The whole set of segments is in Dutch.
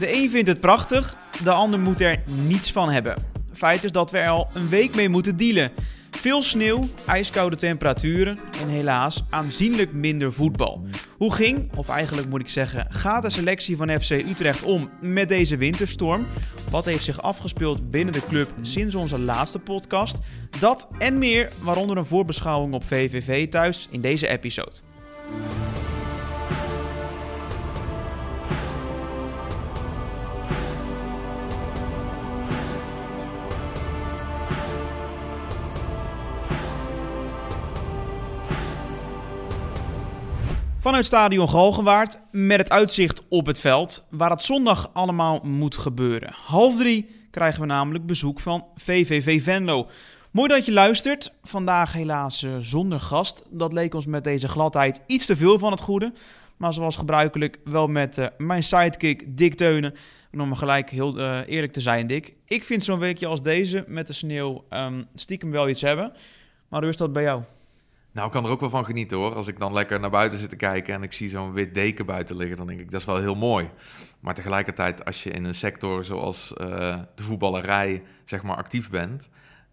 De een vindt het prachtig, de ander moet er niets van hebben. Feit is dat we er al een week mee moeten dealen. Veel sneeuw, ijskoude temperaturen en helaas aanzienlijk minder voetbal. Hoe ging, of eigenlijk moet ik zeggen, gaat de selectie van FC Utrecht om met deze winterstorm? Wat heeft zich afgespeeld binnen de club sinds onze laatste podcast? Dat en meer, waaronder een voorbeschouwing op VVV thuis in deze episode. Vanuit stadion Galgenwaard met het uitzicht op het veld, waar het zondag allemaal moet gebeuren. Half drie krijgen we namelijk bezoek van VVV Venlo. Mooi dat je luistert. Vandaag helaas uh, zonder gast. Dat leek ons met deze gladheid iets te veel van het goede. Maar zoals gebruikelijk wel met uh, mijn sidekick Dick Teunen. Om maar gelijk heel uh, eerlijk te zijn, Dick. Ik vind zo'n weekje als deze met de sneeuw um, stiekem wel iets hebben. Maar hoe is dat bij jou? Nou, ik kan er ook wel van genieten hoor. Als ik dan lekker naar buiten zit te kijken en ik zie zo'n wit deken buiten liggen, dan denk ik dat is wel heel mooi. Maar tegelijkertijd, als je in een sector zoals uh, de voetballerij zeg maar actief bent,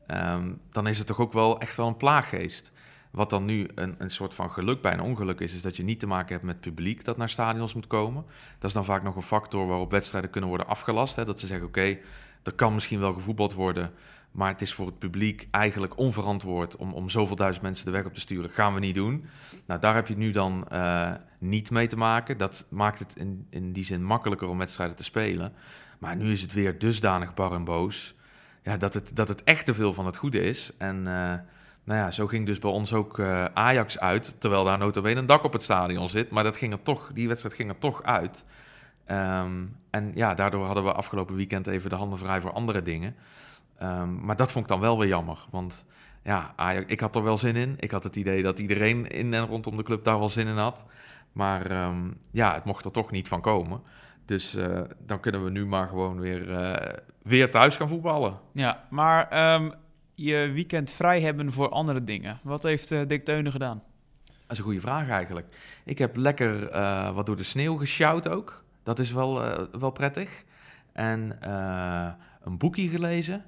um, dan is het toch ook wel echt wel een plaaggeest. Wat dan nu een, een soort van geluk bij een ongeluk is, is dat je niet te maken hebt met publiek dat naar stadions moet komen. Dat is dan vaak nog een factor waarop wedstrijden kunnen worden afgelast. Hè? Dat ze zeggen, oké, okay, er kan misschien wel gevoetbald worden, maar het is voor het publiek eigenlijk onverantwoord om, om zoveel duizend mensen de weg op te sturen. Gaan we niet doen. Nou, daar heb je nu dan uh, niet mee te maken. Dat maakt het in, in die zin makkelijker om wedstrijden te spelen. Maar nu is het weer dusdanig bar en boos. Ja, dat, het, dat het echt te veel van het goede is. En uh, nou ja, zo ging dus bij ons ook uh, Ajax uit. Terwijl daar notabene een dak op het stadion zit. Maar dat ging er toch, die wedstrijd ging er toch uit. Um, en ja, daardoor hadden we afgelopen weekend even de handen vrij voor andere dingen. Um, maar dat vond ik dan wel weer jammer. Want ja, Ajax, ik had er wel zin in. Ik had het idee dat iedereen in en rondom de club daar wel zin in had. Maar um, ja, het mocht er toch niet van komen. Dus uh, dan kunnen we nu maar gewoon weer, uh, weer thuis gaan voetballen. Ja, maar um, je weekend vrij hebben voor andere dingen. Wat heeft uh, Dick Teunen gedaan? Dat is een goede vraag eigenlijk. Ik heb lekker wat door de sneeuw gesjouwd ook. Dat is wel, wel prettig. En een boekje gelezen.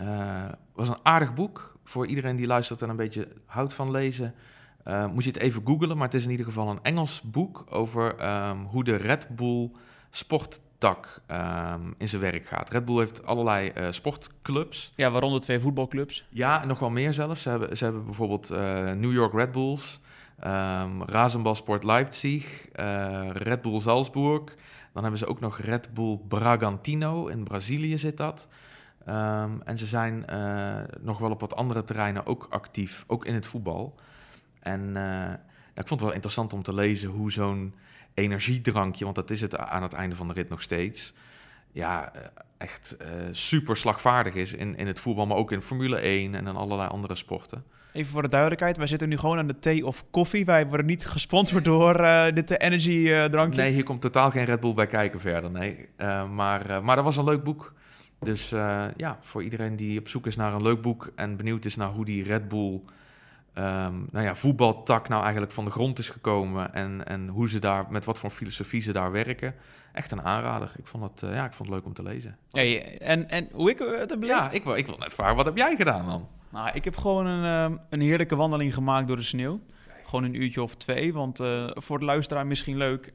Uh, was een aardig boek voor iedereen die luistert en een beetje houdt van lezen. Uh, moet je het even googlen, maar het is in ieder geval een Engels boek over um, hoe de Red Bull sporttak um, in zijn werk gaat. Red Bull heeft allerlei uh, sportclubs. Ja, waaronder twee voetbalclubs. Ja, en nog wel meer zelfs. Ze hebben, ze hebben bijvoorbeeld New York Red Bulls, um, Razenbalsport Leipzig, Red Bull Salzburg. Dan hebben ze ook nog Red Bull Bragantino, in Brazilië zit dat. Um, en ze zijn uh, nog wel op wat andere terreinen ook actief, ook in het voetbal. En uh, ja, ik vond het wel interessant om te lezen hoe zo'n energiedrankje, want dat is het aan het einde van de rit nog steeds, ja, echt uh, super slagvaardig is in, in het voetbal, maar ook in Formule 1 en in allerlei andere sporten. Even voor de duidelijkheid, wij zitten nu gewoon aan de thee of koffie. Wij worden niet gesponsord door uh, dit energy uh, drankje. Nee, hier komt totaal geen Red Bull bij kijken verder, nee. maar, maar dat was een leuk boek. Dus uh, ja, voor iedereen die op zoek is naar een leuk boek en benieuwd is naar hoe die Red Bull um, nou ja, voetbaltak nou eigenlijk van de grond is gekomen en, en hoe ze daar, met wat voor filosofie ze daar werken. Echt een aanrader. Ik vond het, uh, ja, ik vond het leuk om te lezen. Ja, en, en hoe ik het heb beleefd? Ja, ik wil, ik wil net vragen, wat heb jij gedaan dan? Nou, ik heb gewoon een, uh, een heerlijke wandeling gemaakt door de sneeuw. Gewoon een uurtje of twee, want uh, voor de luisteraar misschien leuk.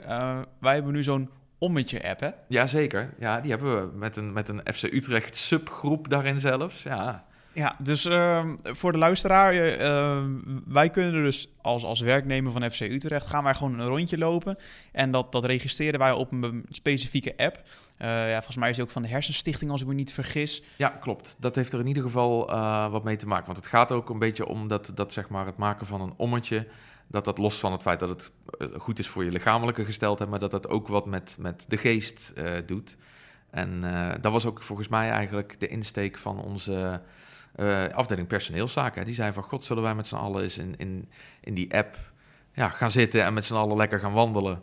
wij hebben nu zo'n Ommetje-app, hè? Jazeker. Ja, die hebben we met een, met een FC Utrecht subgroep daarin zelfs. Ja, ja dus uh, voor de luisteraar, uh, wij kunnen dus als, als werknemer van FC Utrecht... gaan wij gewoon een rondje lopen. En dat, dat registreren wij op een specifieke app. Uh, ja, volgens mij is die ook van de Hersenstichting, als ik me niet vergis. Ja, klopt. Dat heeft er in ieder geval uh, wat mee te maken. Want het gaat ook een beetje om dat, dat zeg maar, het maken van een ommetje dat dat los van het feit dat het eh, goed is voor je lichamelijke gesteldheid, maar dat dat ook wat met, met de geest uh, doet. En uh, dat was ook volgens mij eigenlijk de insteek van onze afdeling personeelszaken. Die zei van, god, zullen wij met z'n allen eens in, in, in die app ja, gaan zitten en met z'n allen lekker gaan wandelen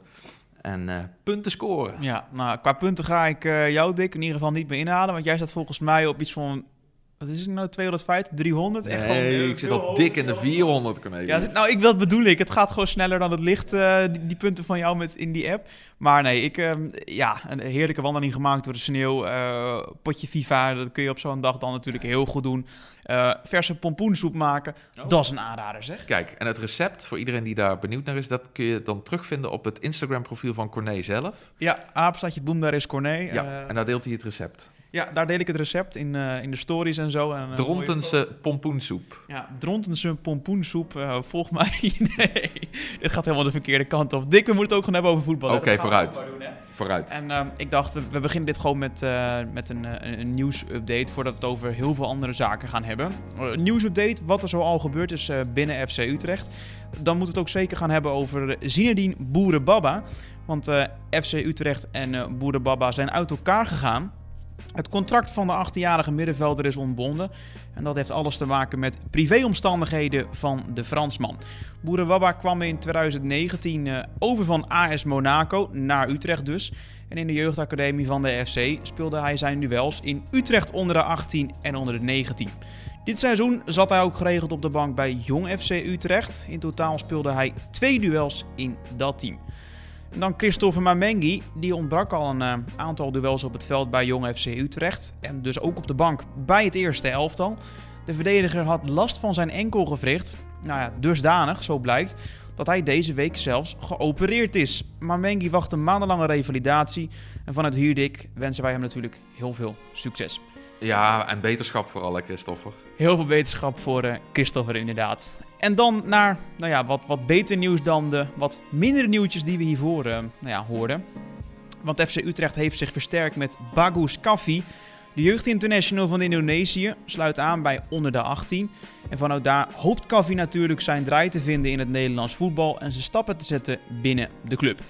en punten scoren. Ja, nou, qua punten ga ik jou, Dick, in ieder geval niet meer inhalen, want jij staat volgens mij op iets van wat is het nou, 250, 300? Echt gewoon, Nee, ik zit al dik in de 400, Cornelius. Ja, nou, ik, dat bedoel ik. Het gaat gewoon sneller dan het licht, eh, die, die punten van jou met, in die app. Maar nee, ik, ehm, ja, een heerlijke wandeling gemaakt door de sneeuw. eh, potje FIFA, dat kun je op zo'n dag dan natuurlijk heel goed doen. Eh, verse pompoensoep maken, Oh. dat is een aanrader zeg. Kijk, en het recept, voor iedereen die daar benieuwd naar is, dat kun je dan terugvinden op het Instagram-profiel van Corné zelf. Ja, apenstaatje boem, daar is Corné. Ja, en daar deelt hij het recept. Ja, daar deel ik het recept in, eh, in de stories en zo. En, mooie Drontense pompoensoep. Ja, Drontense pompoensoep. eh volg mij. nee, dit gaat helemaal de verkeerde kant op. Dick, we moeten het ook gaan hebben over voetbal. Oké, vooruit. doen. Vooruit. En ehm, ik dacht, we, we beginnen dit gewoon met, eh, met een, eh, een nieuwsupdate voordat we het over heel veel andere zaken gaan hebben. Eh, nieuwsupdate, wat er zo al gebeurd is eh, binnen FC Utrecht. Dan moeten we het ook zeker gaan hebben over Zinedine Boerenbaba. Want eh, FC Utrecht en eh Boerenbaba zijn uit elkaar gegaan. Het contract van de 18-jarige middenvelder is ontbonden. En dat heeft alles te maken met privéomstandigheden van de Fransman. Boerenbaba kwam in 2019 eh, over van AS Monaco naar Utrecht dus. En in de jeugdacademie van de FC speelde hij zijn duels in Utrecht onder de 18 en onder de 19. Dit seizoen zat hij ook geregeld op de bank bij Jong FC Utrecht. In totaal speelde hij twee duels in dat team. Dan Christopher Mamengi, die ontbrak al een eh, aantal duels op het veld bij Jong FC Utrecht. En dus ook op de bank bij het eerste elftal. De verdediger had last van zijn enkelgewricht. Nou ja, dusdanig, zo blijkt, dat hij deze week zelfs geopereerd is. Mamengi wacht een maandenlange revalidatie. En vanuit Hierdik wensen wij hem natuurlijk heel veel succes. Ja, en beterschap vooral, hè, Christopher. Heel veel wetenschap voor eh, Christopher inderdaad. En dan naar nou ja, wat, wat beter nieuws dan de wat mindere nieuwtjes die we hiervoor eh, nou ja, hoorden. Want FC Utrecht heeft zich versterkt met Bagus Kaffi. De jeugdinternational van Indonesië sluit aan bij onder de 18. En vanuit daar hoopt Kaffi natuurlijk zijn draai te vinden in het Nederlands voetbal en zijn stappen te zetten binnen de club.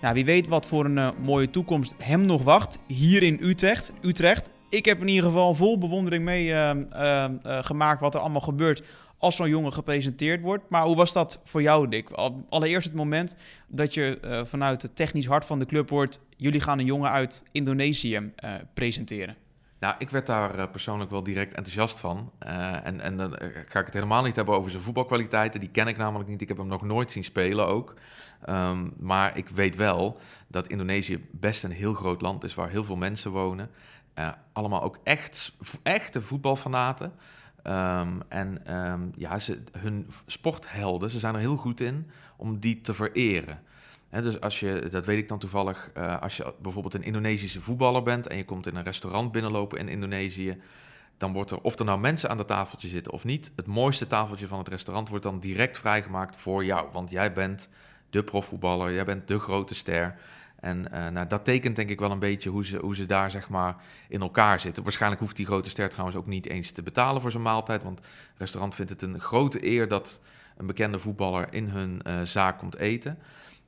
Ja, wie weet wat voor een eh, mooie toekomst hem nog wacht hier in Utrecht. Utrecht. Ik heb in ieder geval vol bewondering mee eh, eh, eh, gemaakt wat er allemaal gebeurt als zo'n jongen gepresenteerd wordt. Maar hoe was dat voor jou, Dick? Al- Allereerst het moment dat je eh, vanuit het technisch hart van de club hoort... jullie gaan een jongen uit Indonesië eh, presenteren. Nou, ik werd daar persoonlijk wel direct enthousiast van. En, en dan ga ik het helemaal niet hebben over zijn voetbalkwaliteiten. Die ken ik namelijk niet. Ik heb hem nog nooit zien spelen ook. Ehm, maar ik weet wel dat Indonesië best een heel groot land is waar heel veel mensen wonen. Eh, allemaal ook echt, echte voetbalfanaten. Ehm, en ehm, ja, hun sporthelden, ze zijn er heel goed in om die te vereren. Dus als je, dat weet ik dan toevallig, eh, als je bijvoorbeeld een Indonesische voetballer bent en je komt in een restaurant binnenlopen in Indonesië, dan wordt er, of er nou mensen aan de tafeltje zitten of niet, het mooiste tafeltje van het restaurant wordt dan direct vrijgemaakt voor jou. Want jij bent de profvoetballer, jij bent de grote ster. En eh, nou, dat tekent denk ik wel een beetje hoe ze, hoe ze daar zeg maar in elkaar zitten. Waarschijnlijk hoeft die grote ster trouwens ook niet eens te betalen voor zijn maaltijd. Want het restaurant vindt het een grote eer dat een bekende voetballer in hun eh, zaak komt eten.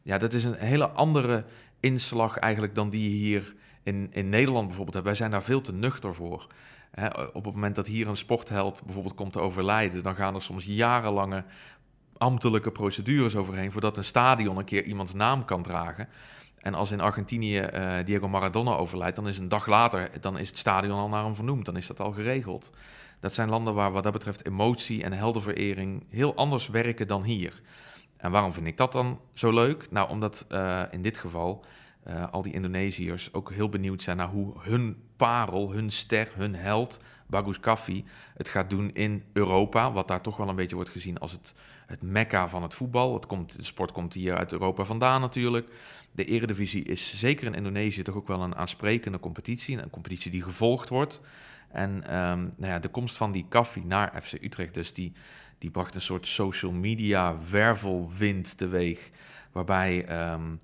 Ja, dat is een hele andere inslag eigenlijk dan die hier in, in Nederland bijvoorbeeld hebt. Wij zijn daar veel te nuchter voor. Hè, op het moment dat hier een sportheld bijvoorbeeld komt te overlijden, dan gaan er soms jarenlange ambtelijke procedures overheen voordat een stadion een keer iemands naam kan dragen. En als in Argentinië eh, Diego Maradona overlijdt, dan is een dag later dan is het stadion al naar hem vernoemd. Dan is dat al geregeld. Dat zijn landen waar wat dat betreft emotie en heldenverering heel anders werken dan hier. En waarom vind ik dat dan zo leuk? Nou, omdat uh, in dit geval uh, al die Indonesiërs ook heel benieuwd zijn naar hoe hun parel, hun ster, hun held, Bagus Kaffi, het gaat doen in Europa. Wat daar toch wel een beetje wordt gezien als het, het mekka van het voetbal. Het komt, de sport komt hier uit Europa vandaan natuurlijk. De eredivisie is zeker in Indonesië toch ook wel een aansprekende competitie. Een competitie die gevolgd wordt. En um, nou ja, de komst van die Kaffi naar FC Utrecht dus, die, die bracht een soort social media wervelwind teweeg. Waarbij, um,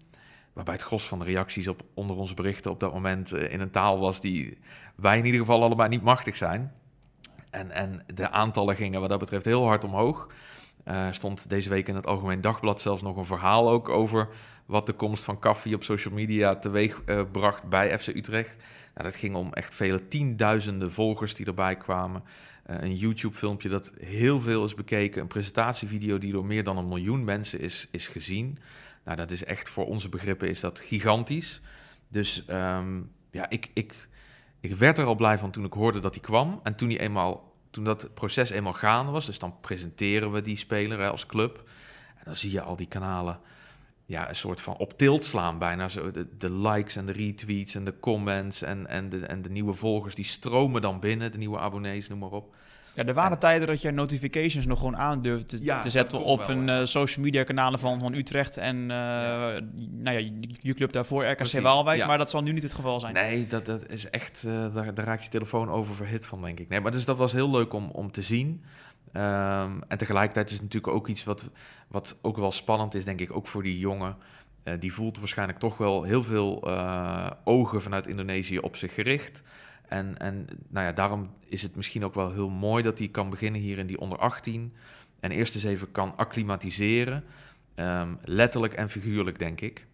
waarbij het gros van de reacties op, onder onze berichten op dat moment uh, in een taal was die wij in ieder geval allebei niet machtig zijn. En, en de aantallen gingen wat dat betreft heel hard omhoog. Uh, stond deze week in het Algemeen Dagblad zelfs nog een verhaal ook over wat de komst van Kaffi op social media teweeg uh, bracht bij FC Utrecht. Nou, dat ging om echt vele tienduizenden volgers die erbij kwamen. Een YouTube-filmpje dat heel veel is bekeken. Een presentatievideo die door meer dan een miljoen mensen is, is gezien. Nou, dat is echt voor onze begrippen is dat gigantisch. Dus um, ja, ik, ik, ik werd er al blij van toen ik hoorde dat hij kwam. En toen hij eenmaal toen dat proces eenmaal gaande was, dus dan presenteren we die speler hè, als club. En dan zie je al die kanalen ja, een soort van op tilt slaan bijna. Zo de, de likes en de retweets en de comments en, en, de, en de nieuwe volgers, die stromen dan binnen, de nieuwe abonnees, noem maar op. Ja, er waren tijden dat je notifications nog gewoon aan durfde te, Ja, te dat zetten op wel, een eh, social media kanalen van, van Utrecht en eh, Ja. nou ja, je, club daarvoor, RKC Precies, Waalwijk. Maar dat zal nu niet het geval zijn. Nee, dat, dat is echt, eh, daar, daar raakt je telefoon over verhit van, denk ik. Nee, maar dus dat was heel leuk om, om te zien. Ehm, en tegelijkertijd is het natuurlijk ook iets wat, wat ook wel spannend is, denk ik, ook voor die jongen. Die voelt waarschijnlijk toch wel heel veel ogen vanuit Indonesië op zich gericht. En, en nou ja, daarom is het misschien ook wel heel mooi dat hij kan beginnen hier in die onder 18. En eerst eens even kan acclimatiseren. Ehm, letterlijk en figuurlijk, denk ik.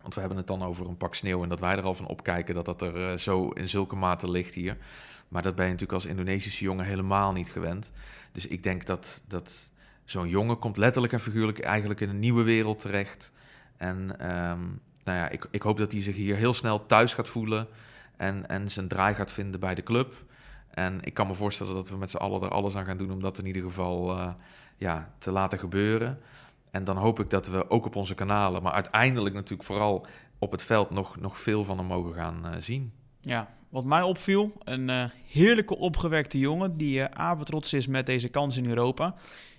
Want we hebben het dan over een pak sneeuw en dat wij er al van opkijken dat dat er eh, zo in zulke mate ligt hier. Maar dat ben je natuurlijk als Indonesische jongen helemaal niet gewend. Dus ik denk dat, dat zo'n jongen komt letterlijk en figuurlijk eigenlijk in een nieuwe wereld terecht. En ehm, nou ja, ik, ik hoop dat hij zich hier heel snel thuis gaat voelen en, en zijn draai gaat vinden bij de club. En ik kan me voorstellen dat we met z'n allen er alles aan gaan doen om dat in ieder geval eh, ja, te laten gebeuren. En dan hoop ik dat we ook op onze kanalen, maar uiteindelijk natuurlijk vooral op het veld nog, nog veel van hem mogen gaan eh, zien. Ja, wat mij opviel, een eh, heerlijke opgewekte jongen die uh, is met deze kans in Europa.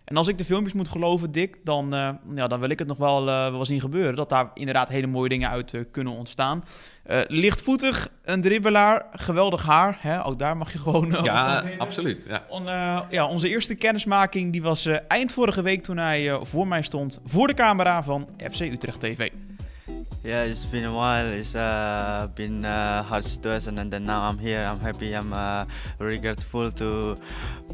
En als ik de filmpjes moet geloven, Dick, dan, uh, ja, dan wil ik het nog wel, uh, wel zien gebeuren. Dat daar inderdaad hele mooie dingen uit uh, kunnen ontstaan. lichtvoetig, een dribbelaar, geweldig haar. Hè? Ook daar mag je gewoon... ja, absoluut. Ja. On, ja, onze eerste kennismaking die was eind vorige week toen hij voor mij stond voor de camera van FC Utrecht TV. Yeah, it's been a while. It's uh, been a hard situation, and then now I'm here. I'm happy. I'm uh, very grateful to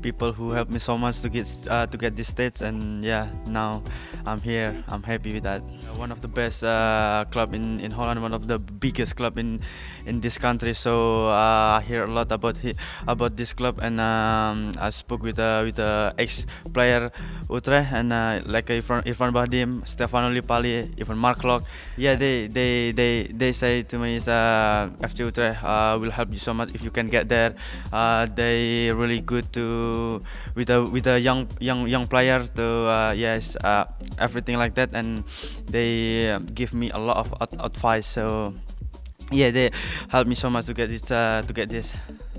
people who helped me so much to get uh, to get this stage. And yeah, now I'm here. I'm happy with that. One of the best uh, club in, in Holland. One of the biggest club in in this country. So uh, I hear a lot about about this club, and um, I spoke with uh, with the ex player Utrecht, and uh, like Irfan, Irfan Bahdim, Stefano Lipali, even Mark Locke. Yeah, they they they they say to me is uh, FC Utrecht uh, will help you so much if you can get there. Uh, they really good to with a with a young young young player to uh, yes uh, everything like that, and they give me a lot of ad- advice. So yeah, they help me so much to get this uh, to get this.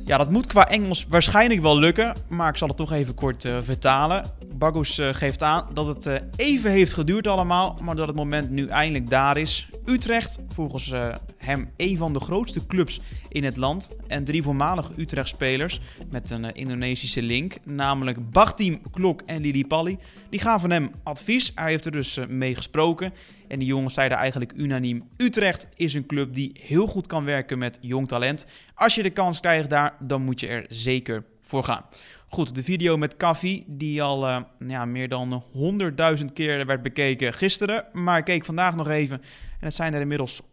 Ja, dat moet qua Engels waarschijnlijk wel lukken, maar ik zal het toch even kort uh, vertalen. Bagus uh, geeft aan dat het uh, even heeft geduurd allemaal, maar dat het moment nu eindelijk daar is. Utrecht, volgens hem een van de grootste clubs in het land. En drie voormalige Utrecht-spelers met een Indonesische link, namelijk Bachtim, Klok en Lili Palli. Die gaven hem advies, hij heeft er dus mee gesproken. En die jongens zeiden eigenlijk unaniem: Utrecht is een club die heel goed kan werken met jong talent. Als je de kans krijgt daar, dan moet je er zeker voor gaan. Goed, de video met Kaffi, die al uh, ja, meer dan 100.000 keer werd bekeken gisteren. Maar ik keek vandaag nog even en het zijn er inmiddels 150.000.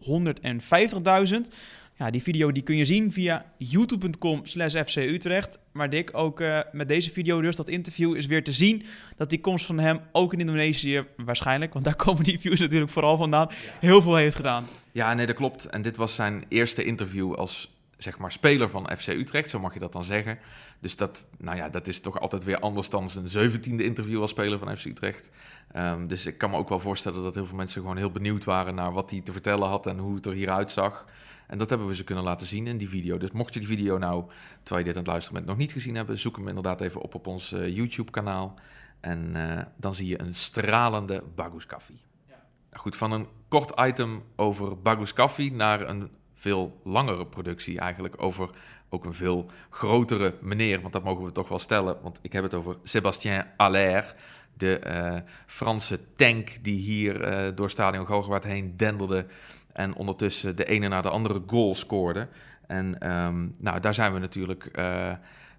Ja, die video die kun je zien via youtube.com slash FC Utrecht. Maar Dick, ook uh, met deze video dus, dat interview is weer te zien... dat die komst van hem ook in Indonesië waarschijnlijk... want daar komen die views natuurlijk vooral vandaan, heel veel heeft gedaan. Ja, nee, dat klopt. En dit was zijn eerste interview als zeg maar speler van FC Utrecht, zo mag je dat dan zeggen. Dus dat, nou ja, dat is toch altijd weer anders dan zijn zeventiende interview als speler van FC Utrecht. Um, dus ik kan me ook wel voorstellen dat heel veel mensen gewoon heel benieuwd waren naar wat hij te vertellen had en hoe het er hieruit zag. En dat hebben we ze kunnen laten zien in die video. Dus mocht je die video nou, terwijl je dit aan het luisteren bent, nog niet gezien hebben, zoek hem inderdaad even op op ons uh, YouTube-kanaal. En uh, dan zie je een stralende Bagus Coffee. Ja. Goed, van een kort item over Bagus Coffee naar een veel langere productie eigenlijk over ook een veel grotere meneer, want dat mogen we toch wel stellen, want ik heb het over Sébastien Allaire, de uh, Franse tank die hier uh, door Stadion Galgenwaard heen denderde en ondertussen de ene na de andere goal scoorde. En um, nou, daar zijn we natuurlijk uh,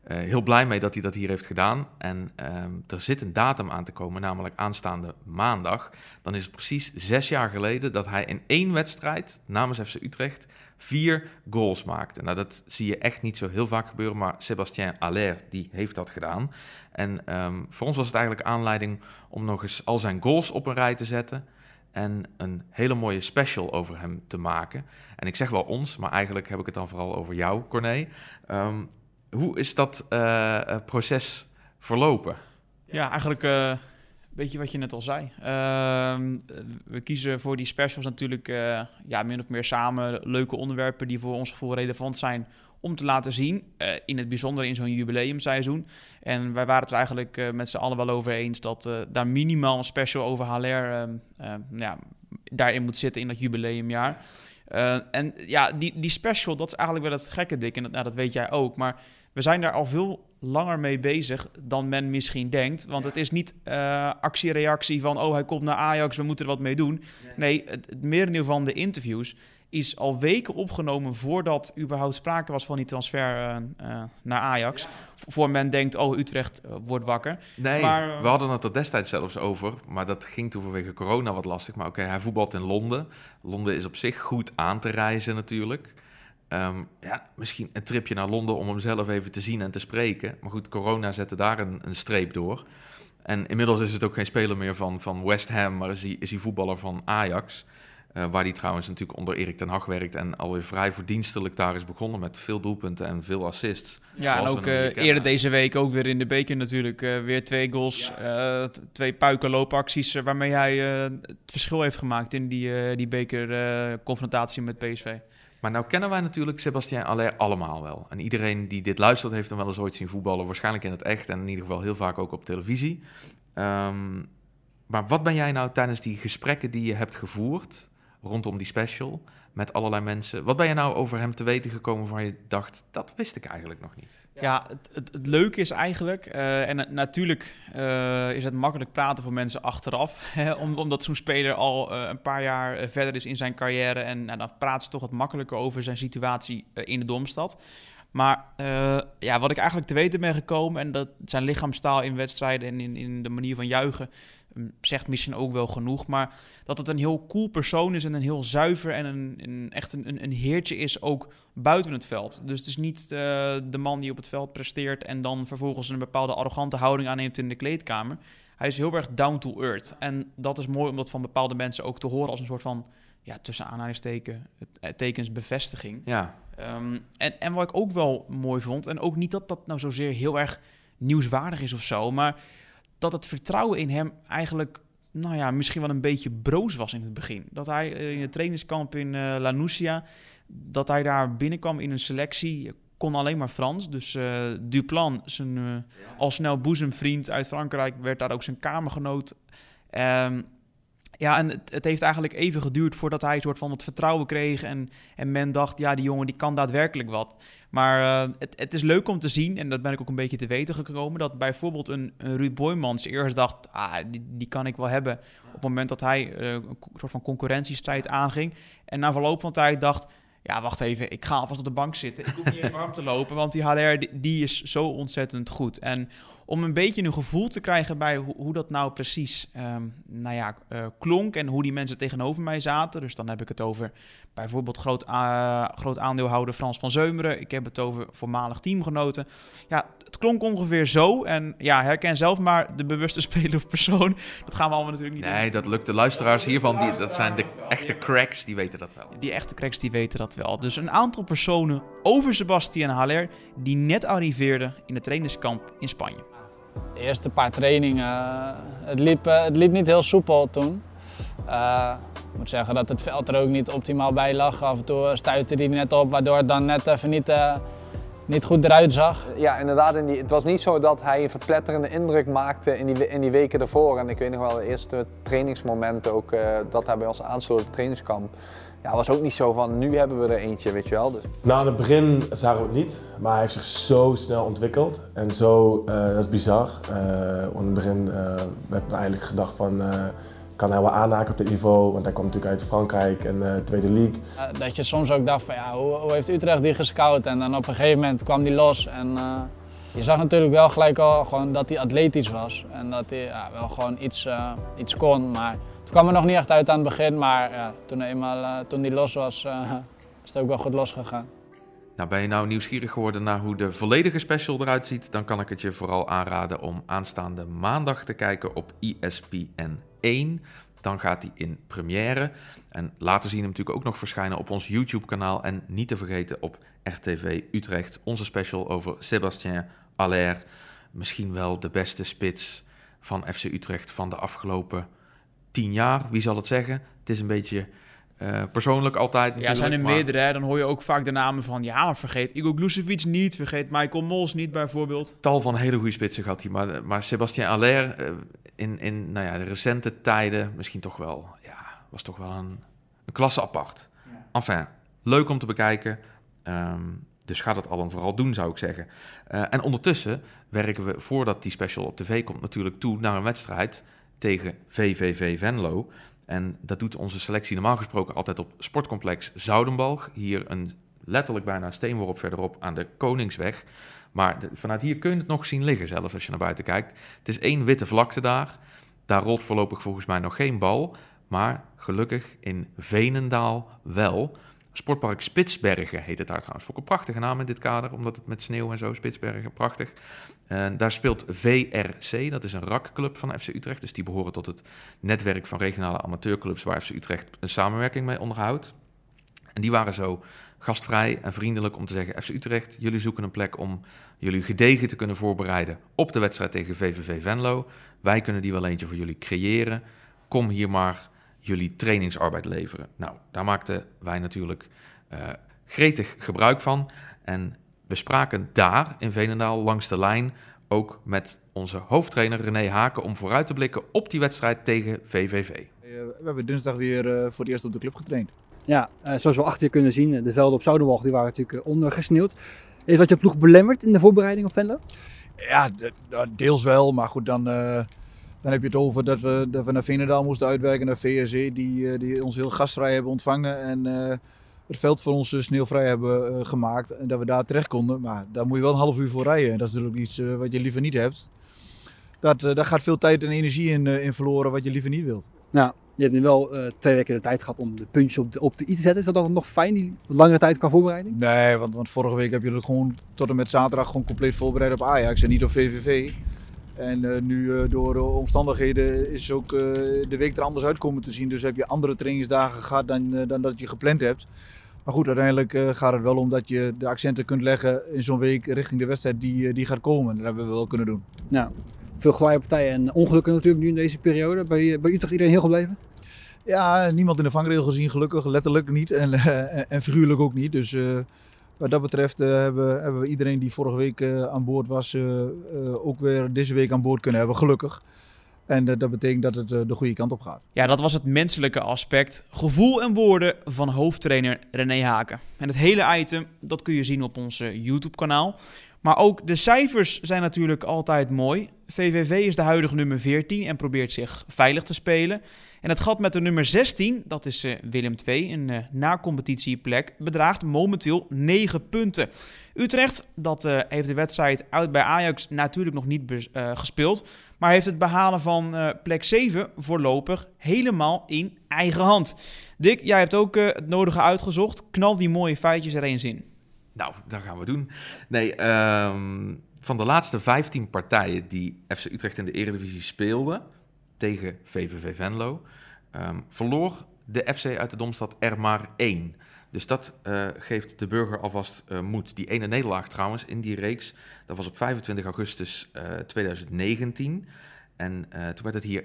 heel blij mee dat hij dat hier heeft gedaan. En um, er zit een datum aan te komen, namelijk aanstaande maandag. Dan is het precies zes jaar geleden dat hij in één wedstrijd namens FC Utrecht vier goals maakte. Nou, dat zie je echt niet zo heel vaak gebeuren, maar Sébastien Allaire, die heeft dat gedaan. En um, voor ons was het eigenlijk aanleiding om nog eens al zijn goals op een rij te zetten en een hele mooie special over hem te maken. En ik zeg wel ons, maar eigenlijk heb ik het dan vooral over jou, Corné. Um, Hoe is dat uh, proces verlopen? Ja, eigenlijk uh, weet je wat je net al zei. Ehm, we kiezen voor die specials natuurlijk uh, ja, min of meer samen leuke onderwerpen die voor ons gevoel relevant zijn om te laten zien. Uh, in het bijzonder in zo'n jubileumseizoen. En wij waren het er eigenlijk met z'n allen wel over eens dat daar minimaal een special over HLR ehm, ja, daarin moet zitten in dat jubileumjaar. en ja, die, die special, dat is eigenlijk wel het gekke dik. En dat, nou, dat weet jij ook. Maar we zijn daar al veel langer mee bezig dan men misschien denkt. Want het is niet uh, actie-reactie van... oh, hij komt naar Ajax, we moeten er wat mee doen. Nee, het, het merendeel van de interviews is al weken opgenomen... voordat überhaupt sprake was van die transfer uh, uh, naar Ajax. Voor men denkt, oh, Utrecht wordt wakker. Nee, maar, we hadden het er destijds zelfs over... maar dat ging toen vanwege corona wat lastig. Maar oké, hij voetbalt in Londen. Londen is op zich goed aan te reizen natuurlijk... Um, ja, misschien een tripje naar Londen om hem zelf even te zien en te spreken. Maar goed, corona zette daar een, een streep door. En inmiddels is het ook geen speler meer van, van West Ham, maar is hij, is hij voetballer van Ajax. Uh, waar hij trouwens natuurlijk onder Erik ten Hag werkt en alweer vrij verdienstelijk daar is begonnen met veel doelpunten en veel assists. Ja, en ook uh, eerder deze week ook weer in de beker natuurlijk uh, weer twee goals, ja. twee puikenloopacties waarmee hij het verschil heeft gemaakt in die, die bekerconfrontatie met PSV. Maar nou kennen wij natuurlijk Sebastien Aller allemaal wel. En iedereen die dit luistert heeft hem wel eens ooit zien voetballen. Waarschijnlijk in het echt en in ieder geval heel vaak ook op televisie. Um, maar wat ben jij nou tijdens die gesprekken die je hebt gevoerd rondom die special met allerlei mensen... Wat ben je nou over hem te weten gekomen waar je dacht, dat wist ik eigenlijk nog niet? Ja, het, het, het, leuke is eigenlijk, uh, en natuurlijk uh, is het makkelijk praten voor mensen achteraf, hè, omdat zo'n speler al uh, een paar jaar verder is in zijn carrière en nou, dan praten ze toch wat makkelijker over zijn situatie in de Domstad. Maar ja, wat ik eigenlijk te weten ben gekomen, en dat zijn lichaamstaal in wedstrijden en in, in de manier van juichen, zegt misschien ook wel genoeg. Maar dat het een heel cool persoon is en een heel zuiver en een, een echt een, een heertje is ook buiten het veld. Dus het is niet uh, de man die op het veld presteert en dan vervolgens een bepaalde arrogante houding aanneemt in de kleedkamer. Hij is heel erg down to earth. En dat is mooi om dat van bepaalde mensen ook te horen als een soort van, ja, tussen aanhalingstekens, bevestiging. Ja. Um, en, en wat ik ook wel mooi vond, en ook niet dat dat nou zozeer heel erg nieuwswaardig is of zo, maar dat het vertrouwen in hem eigenlijk, nou ja, misschien wel een beetje broos was in het begin. Dat hij eh, in het trainingskamp in uh, La Nucia, dat hij daar binnenkwam in een selectie, kon alleen maar Frans. Dus uh, Duplan, zijn uh, al snel boezemvriend uit Frankrijk, werd daar ook zijn kamergenoot. Um, ja, en het, het, heeft eigenlijk even geduurd voordat hij een soort van het vertrouwen kreeg. En, en men dacht, ja, die jongen die kan daadwerkelijk wat. Maar uh, het, het, is leuk om te zien, en dat ben ik ook een beetje te weten gekomen, dat bijvoorbeeld een, Ruud Boymans eerst dacht, ah, die, die kan ik wel hebben. Op het moment dat hij uh, een soort van concurrentiestrijd aanging. En na verloop van tijd dacht, ja, wacht even, ik ga alvast op de bank zitten. Ik hoef niet eens warm te lopen, want die HDR die, is zo ontzettend goed. En om een beetje een gevoel te krijgen bij hoe, hoe dat nou precies um, nou ja, uh, klonk en hoe die mensen tegenover mij zaten. Dus dan heb ik het over bijvoorbeeld groot, uh, groot aandeelhouder Frans van Zeumeren. Ik heb het over voormalig teamgenoten. Ja, het klonk ongeveer zo. En ja, herken zelf maar de bewuste speler of persoon. Dat gaan we allemaal natuurlijk niet Nee, doen. dat lukt de luisteraars hiervan. Die, dat zijn de echte cracks, die weten dat wel. Die echte cracks, die weten dat wel. Dus een aantal personen over Sebastian Haller die net arriveerden in het trainingskamp in Spanje. De eerste paar trainingen, het liep, het liep niet heel soepel toen. Uh, ik moet zeggen dat het veld er ook niet optimaal bij lag. Af en toe stuitte hij net op, waardoor het dan net even niet, uh, niet goed eruit zag. Ja, inderdaad. In die, het was niet zo dat hij een verpletterende indruk maakte in die, in die weken ervoor. En ik weet nog wel de eerste trainingsmomenten ook, uh, dat hij bij ons aansloot op het trainingskamp. Ja, was ook niet zo van nu hebben we er eentje, weet je wel. Dus. Nou, in het begin zagen we het niet, maar hij heeft zich zo snel ontwikkeld. En zo, uh, dat is bizar. Uh, in het begin uh, werd eigenlijk gedacht van, kan hij wel aanhaken op dit niveau? Want hij komt natuurlijk uit Frankrijk en Tweede League. dat je soms ook dacht van, ja, hoe, hoe, heeft Utrecht die gescout? En dan op een gegeven moment kwam hij los en je zag natuurlijk wel gelijk al gewoon dat hij atletisch was. En dat hij ja, wel gewoon iets, iets kon, maar... Het kwam er nog niet echt uit aan het begin, maar toen, eenmaal, uh, toen die los was, uh, is het ook wel goed losgegaan. Nou, ben je nou nieuwsgierig geworden naar hoe de volledige special eruit ziet? Dan kan ik het je vooral aanraden om aanstaande maandag te kijken op ESPN 1. dan gaat hij in première. En later zien hem natuurlijk ook nog verschijnen op ons YouTube-kanaal. En niet te vergeten op RTV Utrecht, onze special over Sébastien Aller. Misschien wel de beste spits van FC Utrecht van de afgelopen tien jaar. Wie zal het zeggen? Het is een beetje uh, persoonlijk altijd Ja, zijn er meerdere. Hè? Dan hoor je ook vaak de namen van... ja, maar vergeet Igor Glucevic niet. Vergeet Michael Mols niet bijvoorbeeld. Tal van hele goede spitsen gehad hij. Maar, maar Sebastien Aller uh, in, in nou ja, de recente tijden... misschien toch wel... ja, was toch wel een, een klasse apart. Ja. Enfin, leuk om te bekijken. Um, dus ga dat al en vooral doen, zou ik zeggen. Uh, en ondertussen werken we, voordat die special op tv komt... natuurlijk toe naar een wedstrijd tegen VVV Venlo... En dat doet onze selectie normaal gesproken altijd op Sportcomplex Zoudenbalg. Hier een letterlijk bijna een steenworp verderop aan de Koningsweg. Maar vanuit hier kun je het nog zien liggen, zelfs als je naar buiten kijkt. Het is één witte vlakte daar. Daar rolt voorlopig volgens mij nog geen bal. Maar gelukkig in Venendaal wel. Sportpark Spitsbergen heet het daar trouwens. Vond een prachtige naam in dit kader, omdat het met sneeuw en zo, Spitsbergen, prachtig. Daar speelt VRC, dat is een rakclub van FC Utrecht. Dus die behoren tot het netwerk van regionale amateurclubs waar FC Utrecht een samenwerking mee onderhoudt. En die waren zo gastvrij en vriendelijk om te zeggen: FC Utrecht, jullie zoeken een plek om jullie gedegen te kunnen voorbereiden op de wedstrijd tegen VVV Venlo. Wij kunnen die wel eentje voor jullie creëren. Kom hier maar jullie trainingsarbeid leveren. Nou, daar maakten wij natuurlijk uh, gretig gebruik van. En we spraken daar in Veenendaal langs de lijn ook met onze hoofdtrainer René Haken om vooruit te blikken op die wedstrijd tegen VVV. Eh, we hebben dinsdag weer uh, voor het eerst op de club getraind. Ja, zoals we achter je kunnen zien, de velden op Zoudenwalg die waren natuurlijk ondergesneeuwd. Is wat je ploeg belemmerd in de voorbereiding op Venlo? Ja, deels wel, maar goed, dan dan heb je het over dat we, dat we naar Veenendaal moesten uitwerken, naar VSC, die, eh, die ons heel gastvrij hebben ontvangen. En uh, het veld voor ons sneeuwvrij hebben uh, gemaakt. En dat we daar terecht konden. Maar daar moet je wel een half uur voor rijden. En dat is natuurlijk iets uh, wat je liever niet hebt. Dat, daar gaat veel tijd en energie in, in verloren wat je liever niet wilt. Nou, je hebt nu wel twee weken de tijd gehad om de puntjes op de, op de i te zetten. Is dat dan nog fijn, die langere tijd qua voorbereiding? Nee, want, want vorige week heb je het gewoon tot en met zaterdag gewoon compleet voorbereid op Ajax en niet op VVV. En uh, nu uh, door omstandigheden is ook de week er anders uit komen te zien. Dus heb je andere trainingsdagen gehad dan, dan dat je gepland hebt. Maar goed, uiteindelijk gaat het wel om dat je de accenten kunt leggen in zo'n week richting de wedstrijd die, die gaat komen. Dat hebben we wel kunnen doen. Nou, veel partijen en ongelukken natuurlijk nu in deze periode. Bij, bij Utrecht iedereen heel gebleven? Ja, niemand in de vangrail gezien gelukkig. Letterlijk niet en, en figuurlijk ook niet. Dus wat dat betreft uh, hebben, hebben, we iedereen die vorige week uh, aan boord was, ook weer deze week aan boord kunnen hebben, gelukkig. En dat betekent dat het de goede kant op gaat. Ja, dat was het menselijke aspect. Gevoel en woorden van hoofdtrainer René Haken. En het hele item, dat kun je zien op ons YouTube-kanaal. Maar ook de cijfers zijn natuurlijk altijd mooi. VVV is de huidige nummer 14 en probeert zich veilig te spelen. En het gat met de nummer 16, dat is Willem II, een na-competitieplek, bedraagt momenteel 9 punten. Utrecht, dat heeft de wedstrijd uit bij Ajax natuurlijk nog niet gespeeld, maar heeft het behalen van plek 7 voorlopig helemaal in eigen hand. Dick, jij hebt ook het nodige uitgezocht. Knal die mooie feitjes er eens in. Nou, dat gaan we doen. Nee, um, van de laatste 15 partijen die FC Utrecht in de Eredivisie speelde tegen VVV Venlo, um, verloor de FC uit de Domstad er maar één. Dus dat uh, geeft de burger alvast uh, moed. Die ene nederlaag trouwens in die reeks, dat was op 25 augustus uh, eh, 2019. En toen werd het hier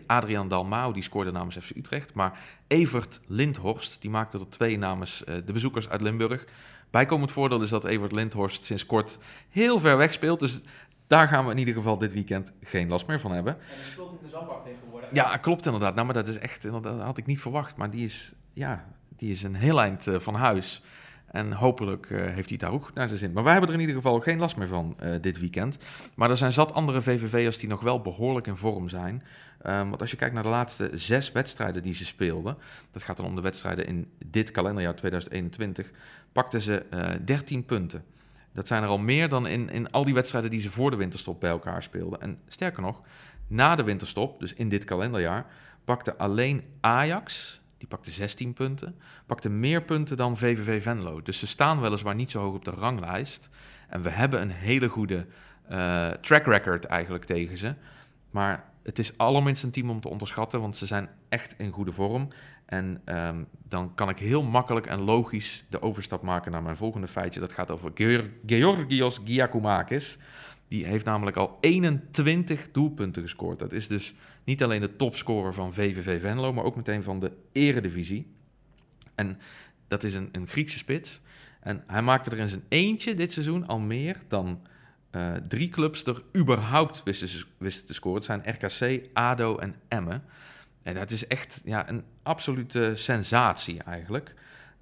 1-2. Adriaan Dalmau die scoorde namens FC Utrecht. Maar Evert Lindhorst die maakte er twee namens de bezoekers uit Limburg. Bijkomend voordeel is dat Evert Lindhorst sinds kort heel ver weg speelt. Dus daar gaan we in ieder geval dit weekend geen last meer van hebben. En die speelt in de zandbak tegenwoordig. Ja, klopt inderdaad. Nou, maar dat is echt, dat had ik niet verwacht. Maar die is, ja, die is een heel eind uh, van huis. En hopelijk uh, heeft hij daar ook naar zijn zin. Maar wij hebben er in ieder geval geen last meer van uh, dit weekend. Maar er zijn zat andere VVV'ers die nog wel behoorlijk in vorm zijn. Um, want als je kijkt naar de laatste zes wedstrijden die ze speelden, dat gaat dan om de wedstrijden in dit kalenderjaar 2021, pakten ze uh, 13 punten. Dat zijn er al meer dan in, in al die wedstrijden die ze voor de winterstop bij elkaar speelden. En sterker nog, na de winterstop, dus in dit kalenderjaar, pakte alleen Ajax, die pakte 16 punten, pakte meer punten dan VVV Venlo. Dus ze staan weliswaar niet zo hoog op de ranglijst. En we hebben een hele goede uh, track record eigenlijk tegen ze. Maar het is allerminst een team om te onderschatten, want ze zijn echt in goede vorm. En ehm, dan kan ik heel makkelijk en logisch de overstap maken naar mijn volgende feitje. Dat gaat over Georgios Giacomakis. Die heeft namelijk al 21 doelpunten gescoord. Dat is dus niet alleen de topscorer van VVV Venlo, maar ook meteen van de eredivisie. En dat is een, een Griekse spits. En hij maakte er in zijn eentje dit seizoen al meer dan uh, drie clubs er überhaupt wisten, wisten te scoren. Het zijn RKC, ADO en Emmen. En dat is echt ja, een absolute sensatie eigenlijk.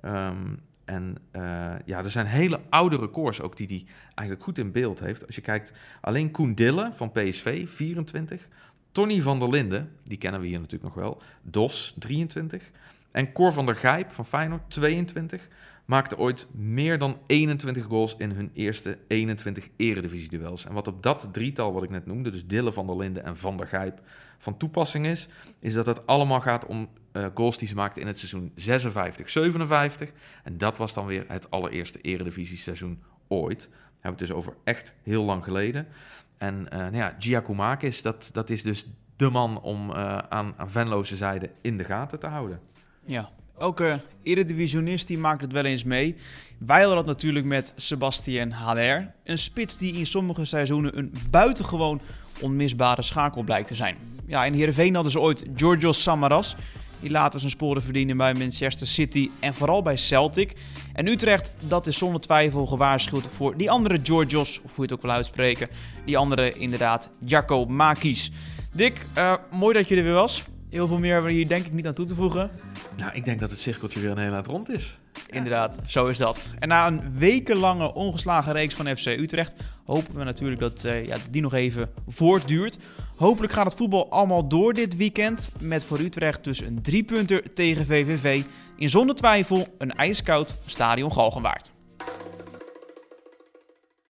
Um, en uh, ja, er zijn hele oude records ook die hij eigenlijk goed in beeld heeft. Als je kijkt, alleen Koen Dille van PSV, 24. Tony van der Linden, die kennen we hier natuurlijk nog wel. DOS, 23. En Cor van der Gijp van Feyenoord, 22 maakte ooit meer dan 21 goals in hun eerste 21 eredivisie-duels. En wat op dat drietal wat ik net noemde, dus Dille, Van der Linden en Van der Gijp, van toepassing is, is dat het allemaal gaat om uh, goals die ze maakten in het seizoen 56-57. En dat was dan weer het allereerste eredivisie-seizoen ooit. Daar hebben we het dus over echt heel lang geleden. En uh, nou ja, Giacomakis, dat, dat is dus de man om uh, aan, aan Venloze zijde in de gaten te houden. Ja, Elke eredivisionist die maakt het wel eens mee. Wij hadden dat natuurlijk met Sebastien Haller. Een spits die in sommige seizoenen een buitengewoon onmisbare schakel blijkt te zijn. Ja, in Heerenveen hadden ze ooit Georgios Samaras. Die later zijn sporen verdienen bij Manchester City en vooral bij Celtic. En Utrecht, dat is zonder twijfel gewaarschuwd voor die andere Georgios, of hoe je het ook wil uitspreken. Die andere inderdaad, Jaco Makis. Dick, uh, mooi dat je er weer was. Heel veel meer hebben we hier denk ik niet aan toe te voegen. Nou, ik denk dat het cirkeltje weer een hele uit rond is. Inderdaad, zo is dat. En na een wekenlange ongeslagen reeks van FC Utrecht hopen we natuurlijk dat uh, ja, die nog even voortduurt. Hopelijk gaat het voetbal allemaal door dit weekend. Met voor Utrecht dus een driepunter tegen VVV. In zonder twijfel een ijskoud stadion Galgenwaard.